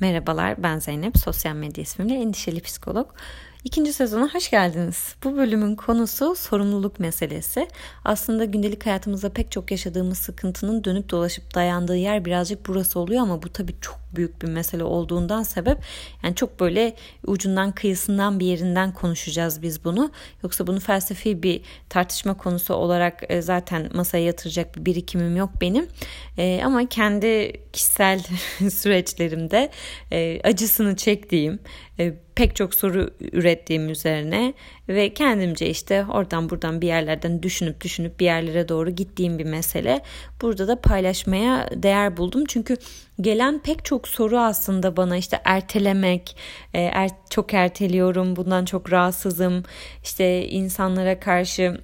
Merhabalar ben Zeynep, sosyal medya ismimle endişeli psikolog. İkinci sezona hoş geldiniz. Bu bölümün konusu sorumluluk meselesi. Aslında gündelik hayatımızda pek çok yaşadığımız sıkıntının dönüp dolaşıp dayandığı yer birazcık burası oluyor ama bu tabii çok büyük bir mesele olduğundan sebep yani çok böyle ucundan kıyısından bir yerinden konuşacağız biz bunu. Yoksa bunu felsefi bir tartışma konusu olarak e, zaten masaya yatıracak bir birikimim yok benim. E, ama kendi kişisel süreçlerimde e, acısını çektiğim pek çok soru ürettiğim üzerine ve kendimce işte oradan buradan bir yerlerden düşünüp düşünüp bir yerlere doğru gittiğim bir mesele. Burada da paylaşmaya değer buldum. Çünkü gelen pek çok soru aslında bana işte ertelemek, e, er, çok erteliyorum, bundan çok rahatsızım, işte insanlara karşı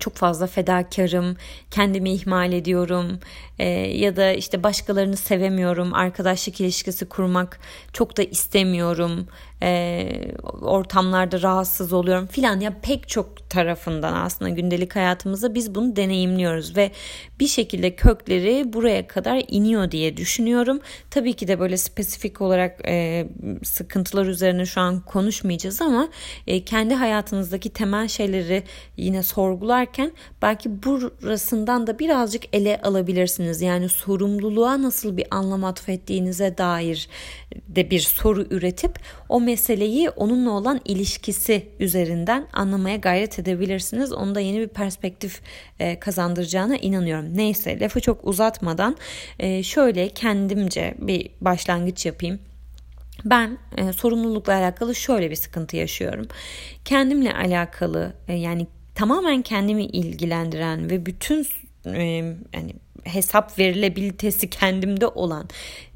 çok fazla fedakarım, kendimi ihmal ediyorum e, ya da işte başkalarını sevemiyorum, arkadaşlık ilişkisi kurmak çok da istemiyorum, e, ortamlarda rahatsız oluyorum filan ya pek çok tarafından aslında gündelik hayatımızda biz bunu deneyimliyoruz ve bir şekilde kökleri buraya kadar iniyor diye düşünüyorum. Tabii ki de böyle spesifik olarak e, sıkıntılar üzerine şu an konuşmayacağız ama e, kendi hayatınızdaki temel şeyleri yine sorgularken belki burasından da birazcık ele alabilirsiniz. Yani sorumluluğa nasıl bir anlam atfettiğinize dair de bir soru üretip o meseleyi onunla olan ilişkisi üzerinden anlamaya gayret edebilirsiniz. Onu da yeni bir perspektif e, kazandıracağına inanıyorum. Neyse lafı çok uzatmadan e, şöyle kendimce bir başlangıç yapayım. Ben e, sorumlulukla alakalı şöyle bir sıkıntı yaşıyorum. Kendimle alakalı e, yani tamamen kendimi ilgilendiren ve bütün e, yani hesap verilebilitesi kendimde olan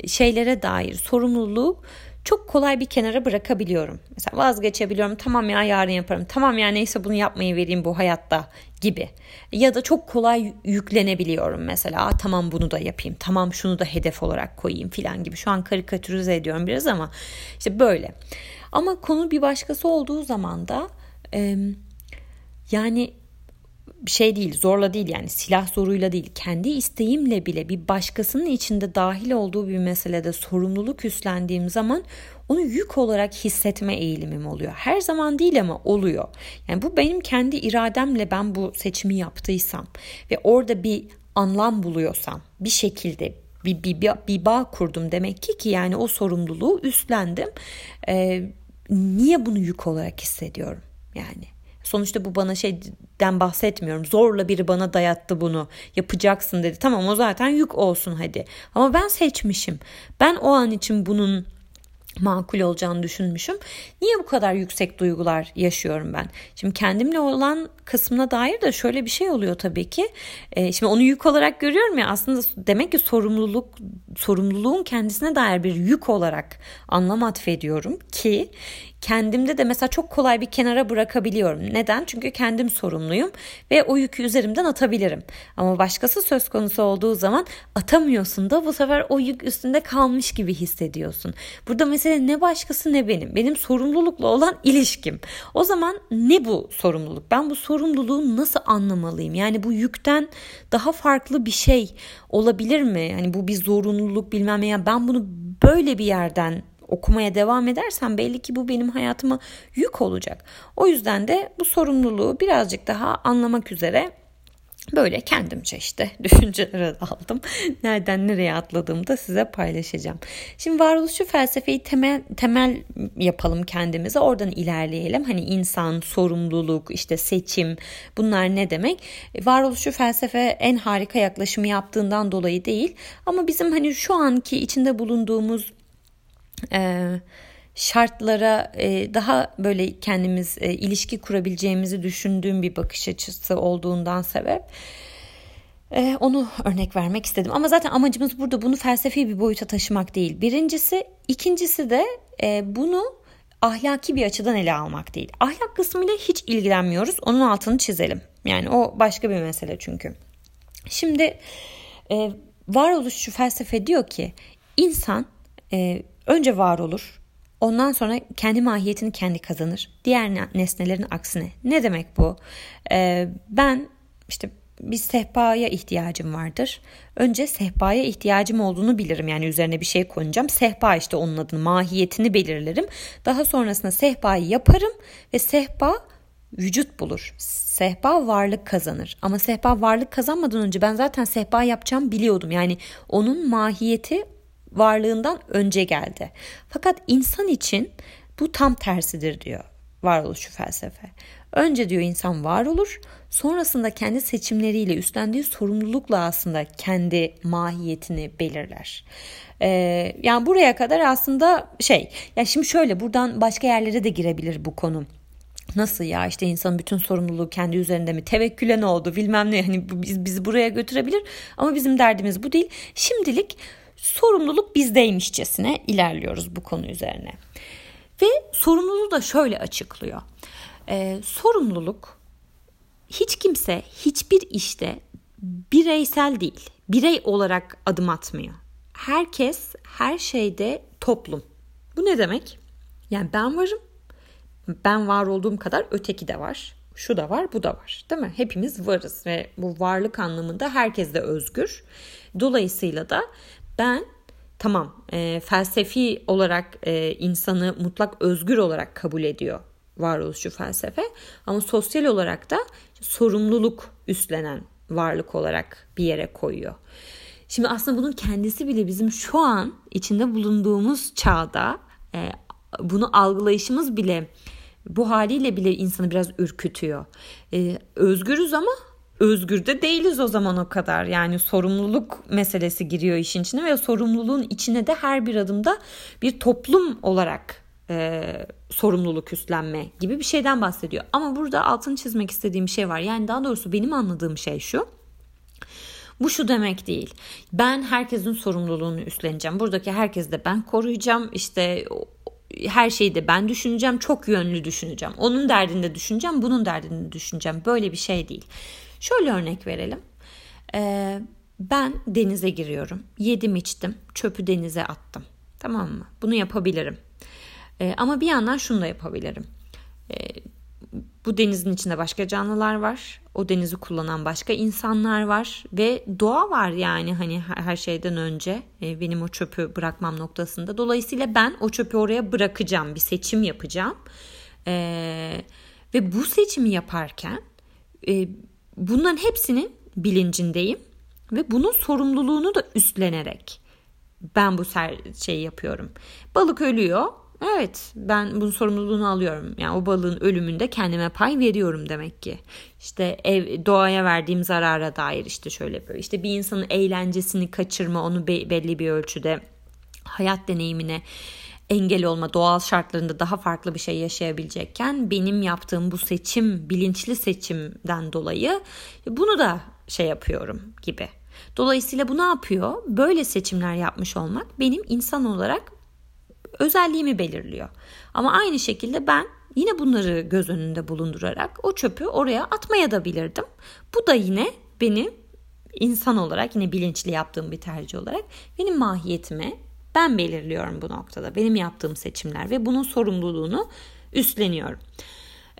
şeylere dair sorumluluğu çok kolay bir kenara bırakabiliyorum. Mesela vazgeçebiliyorum. Tamam ya yarın yaparım. Tamam ya neyse bunu yapmayı vereyim bu hayatta gibi. Ya da çok kolay yüklenebiliyorum mesela. tamam bunu da yapayım. Tamam şunu da hedef olarak koyayım filan gibi. Şu an karikatürize ediyorum biraz ama işte böyle. Ama konu bir başkası olduğu zaman da e, yani şey değil zorla değil yani silah zoruyla değil kendi isteğimle bile bir başkasının içinde dahil olduğu bir meselede sorumluluk üstlendiğim zaman onu yük olarak hissetme eğilimim oluyor. Her zaman değil ama oluyor. Yani bu benim kendi irademle ben bu seçimi yaptıysam ve orada bir anlam buluyorsam bir şekilde bir, bir, bir, bir bağ kurdum demek ki ki yani o sorumluluğu üstlendim. Ee, niye bunu yük olarak hissediyorum yani? Sonuçta bu bana şeyden bahsetmiyorum. Zorla biri bana dayattı bunu. Yapacaksın dedi. Tamam o zaten yük olsun hadi. Ama ben seçmişim. Ben o an için bunun makul olacağını düşünmüşüm. Niye bu kadar yüksek duygular yaşıyorum ben? Şimdi kendimle olan kısmına dair de şöyle bir şey oluyor tabii ki. E, şimdi onu yük olarak görüyorum ya aslında demek ki sorumluluk sorumluluğun kendisine dair bir yük olarak anlam atfediyorum ki kendimde de mesela çok kolay bir kenara bırakabiliyorum. Neden? Çünkü kendim sorumluyum ve o yükü üzerimden atabilirim. Ama başkası söz konusu olduğu zaman atamıyorsun da bu sefer o yük üstünde kalmış gibi hissediyorsun. Burada mesele ne başkası ne benim. Benim sorumlulukla olan ilişkim. O zaman ne bu sorumluluk? Ben bu sorumluluğu nasıl anlamalıyım? Yani bu yükten daha farklı bir şey olabilir mi? Yani bu bir zorunluluk bilmem ya ben bunu böyle bir yerden okumaya devam edersem belli ki bu benim hayatıma yük olacak. O yüzden de bu sorumluluğu birazcık daha anlamak üzere Böyle kendimce işte düşüncelere daldım. Nereden nereye atladığımı da size paylaşacağım. Şimdi varoluşçu felsefeyi temel temel yapalım kendimize. Oradan ilerleyelim. Hani insan, sorumluluk, işte seçim bunlar ne demek? Varoluşçu felsefe en harika yaklaşımı yaptığından dolayı değil. Ama bizim hani şu anki içinde bulunduğumuz e, şartlara e, daha böyle kendimiz e, ilişki kurabileceğimizi düşündüğüm bir bakış açısı olduğundan sebep e, onu örnek vermek istedim. Ama zaten amacımız burada bunu felsefi bir boyuta taşımak değil. Birincisi, ikincisi de bunu ahlaki bir açıdan ele almak değil. Ahlak kısmıyla hiç ilgilenmiyoruz. Onun altını çizelim. Yani o başka bir mesele çünkü. Şimdi varoluşçu felsefe diyor ki insan önce var olur. Ondan sonra kendi mahiyetini kendi kazanır. Diğer nesnelerin aksine. Ne demek bu? Ee, ben işte bir sehpaya ihtiyacım vardır. Önce sehpaya ihtiyacım olduğunu bilirim. Yani üzerine bir şey koyacağım. Sehpa işte onun adını, mahiyetini belirlerim. Daha sonrasında sehpayı yaparım ve sehpa vücut bulur. Sehpa varlık kazanır. Ama sehpa varlık kazanmadan önce ben zaten sehpa yapacağım biliyordum. Yani onun mahiyeti varlığından önce geldi. Fakat insan için bu tam tersidir diyor varoluşçu felsefe. Önce diyor insan var olur, sonrasında kendi seçimleriyle üstlendiği sorumlulukla aslında kendi mahiyetini belirler. Ee, yani buraya kadar aslında şey, ya şimdi şöyle buradan başka yerlere de girebilir bu konu. Nasıl ya işte insanın bütün sorumluluğu kendi üzerinde mi tevekküle ne oldu bilmem ne hani biz bizi buraya götürebilir ama bizim derdimiz bu değil. Şimdilik sorumluluk bizdeymişçesine ilerliyoruz bu konu üzerine. Ve sorumluluğu da şöyle açıklıyor. Ee, sorumluluk hiç kimse hiçbir işte bireysel değil, birey olarak adım atmıyor. Herkes her şeyde toplum. Bu ne demek? Yani ben varım. Ben var olduğum kadar öteki de var. Şu da var, bu da var. Değil mi? Hepimiz varız ve bu varlık anlamında herkes de özgür. Dolayısıyla da ben tamam e, felsefi olarak e, insanı mutlak özgür olarak kabul ediyor varoluşçu felsefe ama sosyal olarak da sorumluluk üstlenen varlık olarak bir yere koyuyor. Şimdi aslında bunun kendisi bile bizim şu an içinde bulunduğumuz çağda e, bunu algılayışımız bile bu haliyle bile insanı biraz ürkütüyor. E, özgürüz ama özgür de değiliz o zaman o kadar. Yani sorumluluk meselesi giriyor işin içine ve sorumluluğun içine de her bir adımda bir toplum olarak e, sorumluluk üstlenme gibi bir şeyden bahsediyor. Ama burada altını çizmek istediğim şey var. Yani daha doğrusu benim anladığım şey şu. Bu şu demek değil. Ben herkesin sorumluluğunu üstleneceğim. Buradaki herkes de ben koruyacağım. İşte her şeyi de ben düşüneceğim. Çok yönlü düşüneceğim. Onun derdinde düşüneceğim. Bunun derdinde düşüneceğim. Böyle bir şey değil. Şöyle örnek verelim. Ee, ben denize giriyorum. Yedim içtim. Çöpü denize attım. Tamam mı? Bunu yapabilirim. Ee, ama bir yandan şunu da yapabilirim. Ee, bu denizin içinde başka canlılar var. O denizi kullanan başka insanlar var ve doğa var yani hani her şeyden önce e, benim o çöpü bırakmam noktasında. Dolayısıyla ben o çöpü oraya bırakacağım, bir seçim yapacağım. Ee, ve bu seçimi yaparken e, bunların hepsinin bilincindeyim ve bunun sorumluluğunu da üstlenerek ben bu şeyi yapıyorum. Balık ölüyor. Evet ben bunun sorumluluğunu alıyorum. Yani o balığın ölümünde kendime pay veriyorum demek ki. İşte ev, doğaya verdiğim zarara dair işte şöyle böyle. İşte bir insanın eğlencesini kaçırma onu be, belli bir ölçüde hayat deneyimine engel olma doğal şartlarında daha farklı bir şey yaşayabilecekken benim yaptığım bu seçim bilinçli seçimden dolayı bunu da şey yapıyorum gibi. Dolayısıyla bu ne yapıyor? Böyle seçimler yapmış olmak benim insan olarak özelliğimi belirliyor. Ama aynı şekilde ben yine bunları göz önünde bulundurarak o çöpü oraya atmaya da bilirdim. Bu da yine beni insan olarak yine bilinçli yaptığım bir tercih olarak benim mahiyetime ben belirliyorum bu noktada. Benim yaptığım seçimler ve bunun sorumluluğunu üstleniyorum.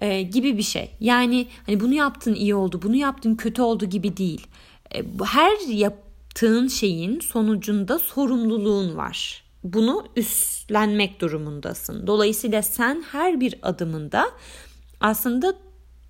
Ee, gibi bir şey. Yani hani bunu yaptın iyi oldu, bunu yaptın kötü oldu gibi değil. Ee, her yaptığın şeyin sonucunda sorumluluğun var. Bunu üstlenmek durumundasın. Dolayısıyla sen her bir adımında aslında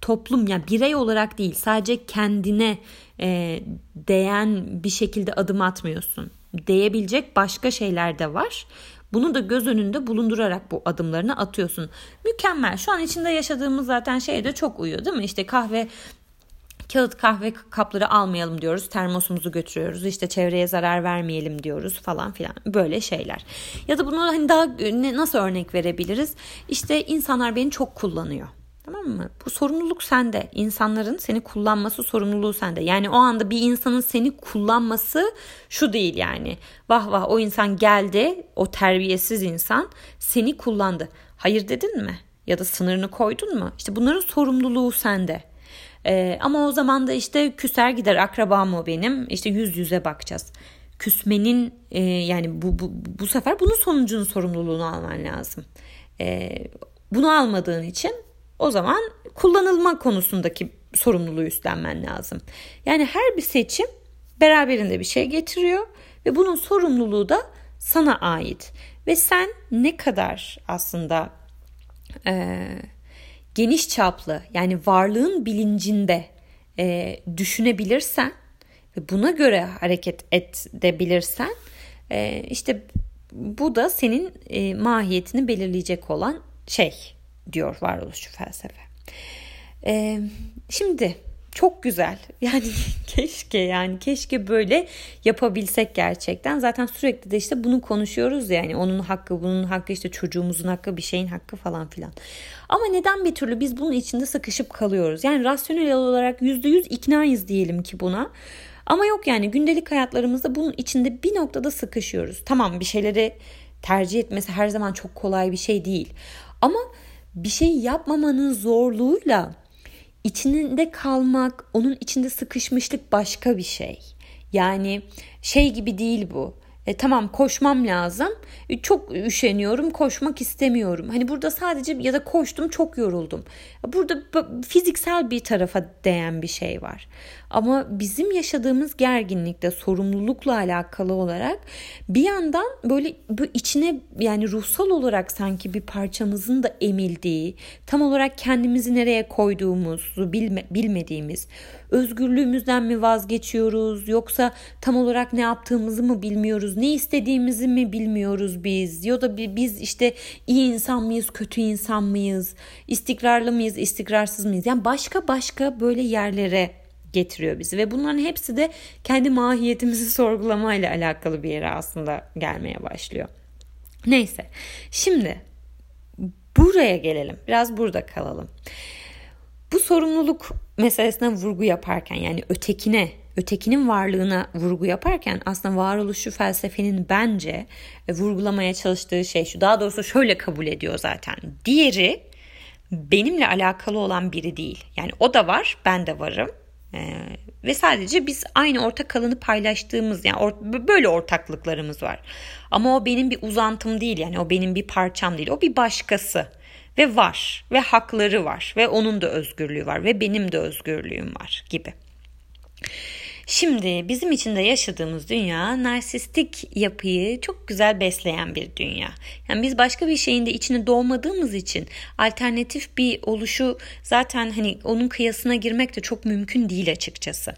toplum yani birey olarak değil sadece kendine e, değen bir şekilde adım atmıyorsun değebilecek başka şeyler de var. Bunu da göz önünde bulundurarak bu adımlarını atıyorsun. Mükemmel. Şu an içinde yaşadığımız zaten şey de çok uyuyor değil mi? İşte kahve kağıt kahve kapları almayalım diyoruz. Termosumuzu götürüyoruz. İşte çevreye zarar vermeyelim diyoruz falan filan. Böyle şeyler. Ya da bunu hani daha nasıl örnek verebiliriz? İşte insanlar beni çok kullanıyor. Tamam mı? Bu sorumluluk sende. İnsanların seni kullanması sorumluluğu sende. Yani o anda bir insanın seni kullanması şu değil yani. Vah vah o insan geldi, o terbiyesiz insan seni kullandı. Hayır dedin mi? Ya da sınırını koydun mu? İşte bunların sorumluluğu sende. Ee, ama o zaman da işte küser gider akraba mı benim? İşte yüz yüze bakacağız. Küsmenin e, yani bu, bu, bu sefer bunun sonucunun sorumluluğunu alman lazım. Ee, bunu almadığın için o zaman kullanılma konusundaki sorumluluğu üstlenmen lazım. Yani her bir seçim beraberinde bir şey getiriyor ve bunun sorumluluğu da sana ait. Ve sen ne kadar aslında e, geniş çaplı yani varlığın bilincinde e, düşünebilirsen ve buna göre hareket edebilirsen e, işte bu da senin e, mahiyetini belirleyecek olan şey diyor varoluşçu felsefe. E, şimdi çok güzel. Yani keşke yani keşke böyle yapabilsek gerçekten. Zaten sürekli de işte bunu konuşuyoruz yani onun hakkı, bunun hakkı işte çocuğumuzun hakkı, bir şeyin hakkı falan filan. Ama neden bir türlü biz bunun içinde sıkışıp kalıyoruz? Yani rasyonel olarak yüzde yüz iknayız diyelim ki buna. Ama yok yani gündelik hayatlarımızda bunun içinde bir noktada sıkışıyoruz. Tamam bir şeyleri tercih etmesi her zaman çok kolay bir şey değil. Ama bir şey yapmamanın zorluğuyla içinde kalmak, onun içinde sıkışmışlık başka bir şey. Yani şey gibi değil bu. E, tamam koşmam lazım. E, çok üşeniyorum, koşmak istemiyorum. Hani burada sadece ya da koştum çok yoruldum. Burada fiziksel bir tarafa değen bir şey var. Ama bizim yaşadığımız gerginlikte sorumlulukla alakalı olarak bir yandan böyle bu içine yani ruhsal olarak sanki bir parçamızın da emildiği, tam olarak kendimizi nereye koyduğumuzu bilme, bilmediğimiz, özgürlüğümüzden mi vazgeçiyoruz yoksa tam olarak ne yaptığımızı mı bilmiyoruz, ne istediğimizi mi bilmiyoruz biz ya da biz işte iyi insan mıyız, kötü insan mıyız, istikrarlı mıyız, istikrarsız mıyız? Yani başka başka böyle yerlere getiriyor bizi ve bunların hepsi de kendi mahiyetimizi sorgulamayla alakalı bir yere aslında gelmeye başlıyor. Neyse şimdi buraya gelelim biraz burada kalalım. Bu sorumluluk meselesine vurgu yaparken yani ötekine ötekinin varlığına vurgu yaparken aslında varoluşu felsefenin bence e, vurgulamaya çalıştığı şey şu. Daha doğrusu şöyle kabul ediyor zaten. Diğeri benimle alakalı olan biri değil. Yani o da var, ben de varım. Ee, ve sadece biz aynı ortak alanı paylaştığımız yani or, böyle ortaklıklarımız var. Ama o benim bir uzantım değil yani o benim bir parçam değil. O bir başkası ve var ve hakları var ve onun da özgürlüğü var ve benim de özgürlüğüm var gibi. Şimdi bizim içinde yaşadığımız dünya narsistik yapıyı çok güzel besleyen bir dünya. Yani biz başka bir şeyin de içine doğmadığımız için alternatif bir oluşu zaten hani onun kıyasına girmek de çok mümkün değil açıkçası.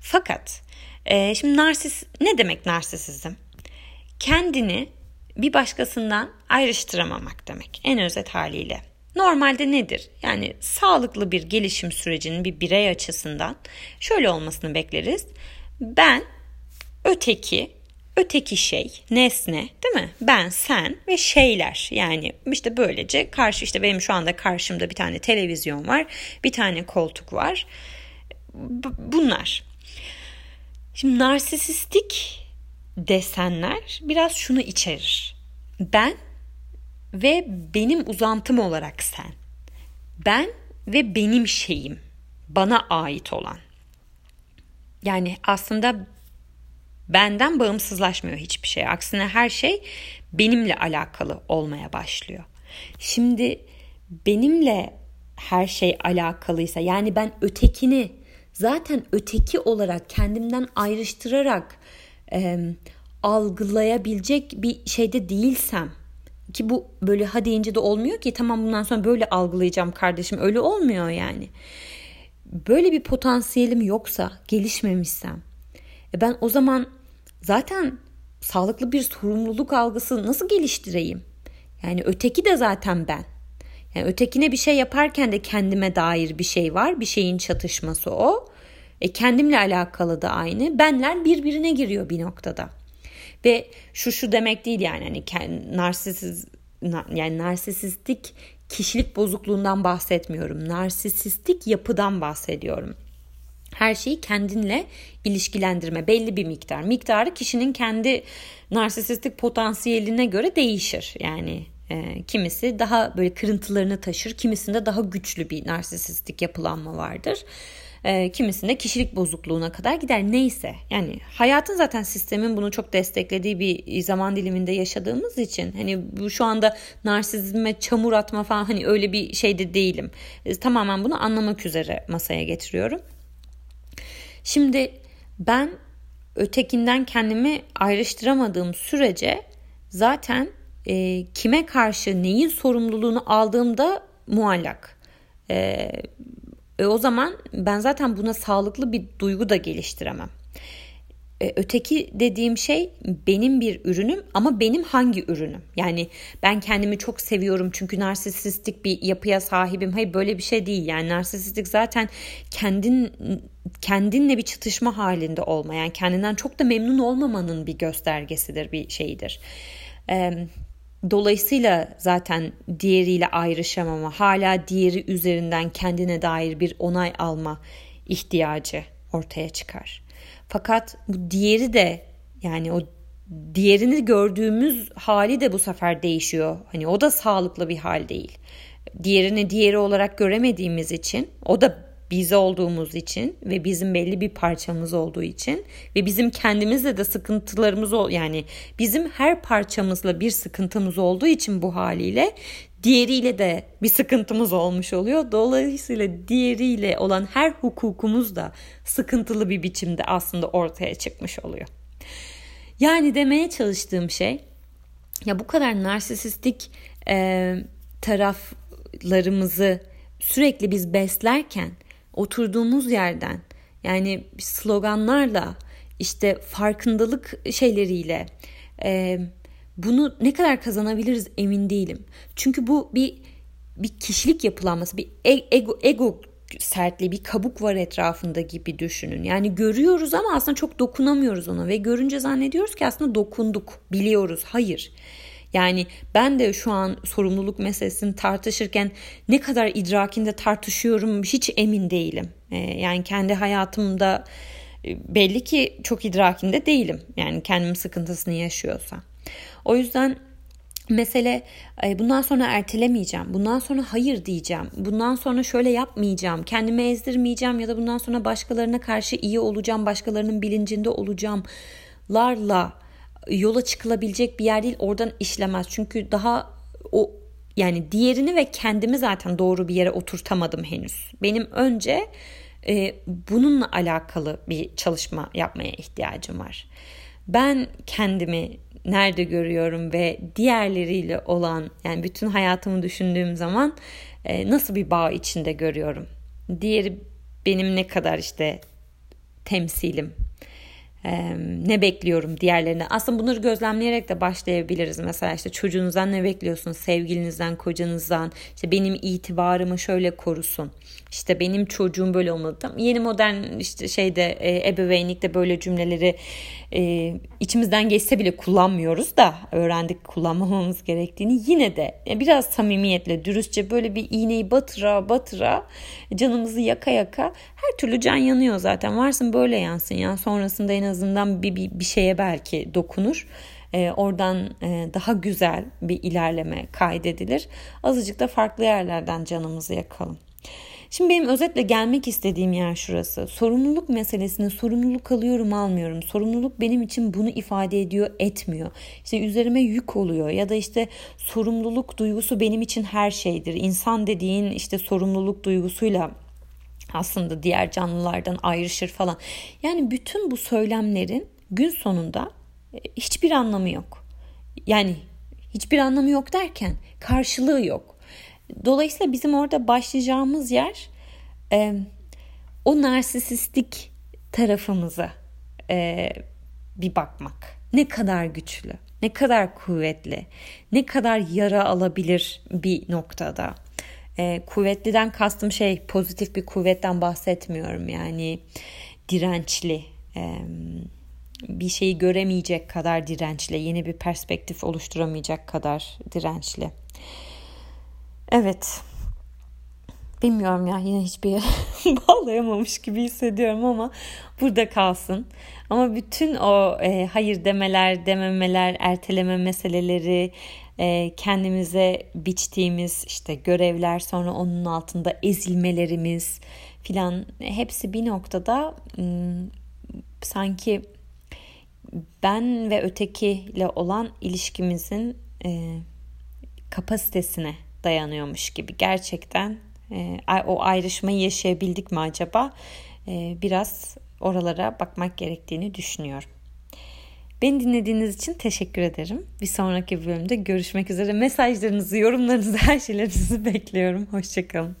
Fakat e, şimdi narsis ne demek narsisizm? Kendini bir başkasından ayrıştıramamak demek en özet haliyle. Normalde nedir? Yani sağlıklı bir gelişim sürecinin bir birey açısından şöyle olmasını bekleriz. Ben, öteki, öteki şey, nesne değil mi? Ben, sen ve şeyler. Yani işte böylece karşı işte benim şu anda karşımda bir tane televizyon var, bir tane koltuk var. bunlar. Şimdi narsisistik desenler biraz şunu içerir. Ben ve benim uzantım olarak sen. Ben ve benim şeyim. Bana ait olan. Yani aslında benden bağımsızlaşmıyor hiçbir şey. Aksine her şey benimle alakalı olmaya başlıyor. Şimdi benimle her şey alakalıysa yani ben ötekini zaten öteki olarak kendimden ayrıştırarak e, algılayabilecek bir şeyde değilsem ki bu böyle ha deyince de olmuyor ki tamam bundan sonra böyle algılayacağım kardeşim öyle olmuyor yani. Böyle bir potansiyelim yoksa gelişmemişsem e ben o zaman zaten sağlıklı bir sorumluluk algısı nasıl geliştireyim? Yani öteki de zaten ben. Yani ötekine bir şey yaparken de kendime dair bir şey var. Bir şeyin çatışması o. E kendimle alakalı da aynı. Benler birbirine giriyor bir noktada. Ve şu şu demek değil yani hani narsisiz yani narsisistik kişilik bozukluğundan bahsetmiyorum. Narsisistik yapıdan bahsediyorum. Her şeyi kendinle ilişkilendirme belli bir miktar. Miktarı kişinin kendi narsisistik potansiyeline göre değişir. Yani e, kimisi daha böyle kırıntılarını taşır, kimisinde daha güçlü bir narsisistik yapılanma vardır. E, kimisinde kişilik bozukluğuna kadar gider. Neyse yani hayatın zaten sistemin bunu çok desteklediği bir zaman diliminde yaşadığımız için hani bu şu anda narsizme çamur atma falan hani öyle bir şeyde değilim. E, tamamen bunu anlamak üzere masaya getiriyorum. Şimdi ben ötekinden kendimi ayrıştıramadığım sürece zaten e, kime karşı neyin sorumluluğunu aldığımda muallak. E, e, o zaman ben zaten buna sağlıklı bir duygu da geliştiremem. E, öteki dediğim şey benim bir ürünüm ama benim hangi ürünüm? Yani ben kendimi çok seviyorum çünkü narsisistik bir yapıya sahibim. Hayır böyle bir şey değil. Yani narsisistik zaten kendin kendinle bir çatışma halinde olma. Yani kendinden çok da memnun olmamanın bir göstergesidir, bir şeyidir. Dolayısıyla zaten diğeriyle ayrışamama, hala diğeri üzerinden kendine dair bir onay alma ihtiyacı ortaya çıkar. Fakat bu diğeri de yani o diğerini gördüğümüz hali de bu sefer değişiyor. Hani o da sağlıklı bir hal değil. Diğerini diğeri olarak göremediğimiz için o da biz olduğumuz için ve bizim belli bir parçamız olduğu için ve bizim kendimizle de sıkıntılarımız ol yani bizim her parçamızla bir sıkıntımız olduğu için bu haliyle diğeriyle de bir sıkıntımız olmuş oluyor. Dolayısıyla diğeriyle olan her hukukumuz da sıkıntılı bir biçimde aslında ortaya çıkmış oluyor. Yani demeye çalıştığım şey ya bu kadar narsisistik e, taraflarımızı sürekli biz beslerken oturduğumuz yerden yani sloganlarla işte farkındalık şeyleriyle e, bunu ne kadar kazanabiliriz emin değilim. Çünkü bu bir bir kişilik yapılanması, bir e, ego, ego sertliği, bir kabuk var etrafında gibi düşünün. Yani görüyoruz ama aslında çok dokunamıyoruz ona ve görünce zannediyoruz ki aslında dokunduk, biliyoruz. Hayır. Yani ben de şu an sorumluluk meselesini tartışırken ne kadar idrakinde tartışıyorum hiç emin değilim. Ee, yani kendi hayatımda e, belli ki çok idrakinde değilim. Yani kendim sıkıntısını yaşıyorsa. O yüzden mesele e, bundan sonra ertelemeyeceğim. Bundan sonra hayır diyeceğim. Bundan sonra şöyle yapmayacağım. Kendimi ezdirmeyeceğim ya da bundan sonra başkalarına karşı iyi olacağım. Başkalarının bilincinde olacağım. Larla yola çıkılabilecek bir yer değil. Oradan işlemez. Çünkü daha o yani diğerini ve kendimi zaten doğru bir yere oturtamadım henüz. Benim önce e, bununla alakalı bir çalışma yapmaya ihtiyacım var. Ben kendimi nerede görüyorum ve diğerleriyle olan yani bütün hayatımı düşündüğüm zaman e, nasıl bir bağ içinde görüyorum. Diğeri benim ne kadar işte temsilim ne bekliyorum diğerlerine. Aslında bunları gözlemleyerek de başlayabiliriz. Mesela işte çocuğunuzdan ne bekliyorsunuz? Sevgilinizden, kocanızdan. İşte benim itibarımı şöyle korusun. İşte benim çocuğum böyle olmalı. Tam yeni modern işte şeyde e, ebeveynlikte böyle cümleleri e, içimizden geçse bile kullanmıyoruz da öğrendik kullanmamamız gerektiğini. Yine de biraz samimiyetle, dürüstçe böyle bir iğneyi batıra batıra canımızı yaka yaka her türlü can yanıyor zaten. Varsın böyle yansın ya. Sonrasında en azından bir, bir, bir şeye belki dokunur. E, oradan e, daha güzel bir ilerleme kaydedilir. Azıcık da farklı yerlerden canımızı yakalım. Şimdi benim özetle gelmek istediğim yer şurası. Sorumluluk meselesini sorumluluk alıyorum almıyorum. Sorumluluk benim için bunu ifade ediyor etmiyor. İşte üzerime yük oluyor ya da işte sorumluluk duygusu benim için her şeydir. İnsan dediğin işte sorumluluk duygusuyla aslında diğer canlılardan ayrışır falan. Yani bütün bu söylemlerin gün sonunda e, hiçbir anlamı yok. Yani hiçbir anlamı yok derken karşılığı yok. Dolayısıyla bizim orada başlayacağımız yer e, o narsisistik tarafımıza e, bir bakmak. Ne kadar güçlü, ne kadar kuvvetli, ne kadar yara alabilir bir noktada. E, kuvvetliden kastım şey pozitif bir kuvvetten bahsetmiyorum. Yani dirençli, e, bir şeyi göremeyecek kadar dirençli, yeni bir perspektif oluşturamayacak kadar dirençli. Evet. Bilmiyorum ya yine hiçbir yere bağlayamamış gibi hissediyorum ama burada kalsın. Ama bütün o e, hayır demeler, dememeler, erteleme meseleleri, e, kendimize biçtiğimiz işte görevler, sonra onun altında ezilmelerimiz filan hepsi bir noktada sanki ben ve ötekiyle olan ilişkimizin e, kapasitesine dayanıyormuş gibi gerçekten e, o ayrışmayı yaşayabildik mi acaba e, biraz oralara bakmak gerektiğini düşünüyorum. Beni dinlediğiniz için teşekkür ederim. Bir sonraki bölümde görüşmek üzere. Mesajlarınızı, yorumlarınızı, her şeylerinizi bekliyorum. Hoşçakalın.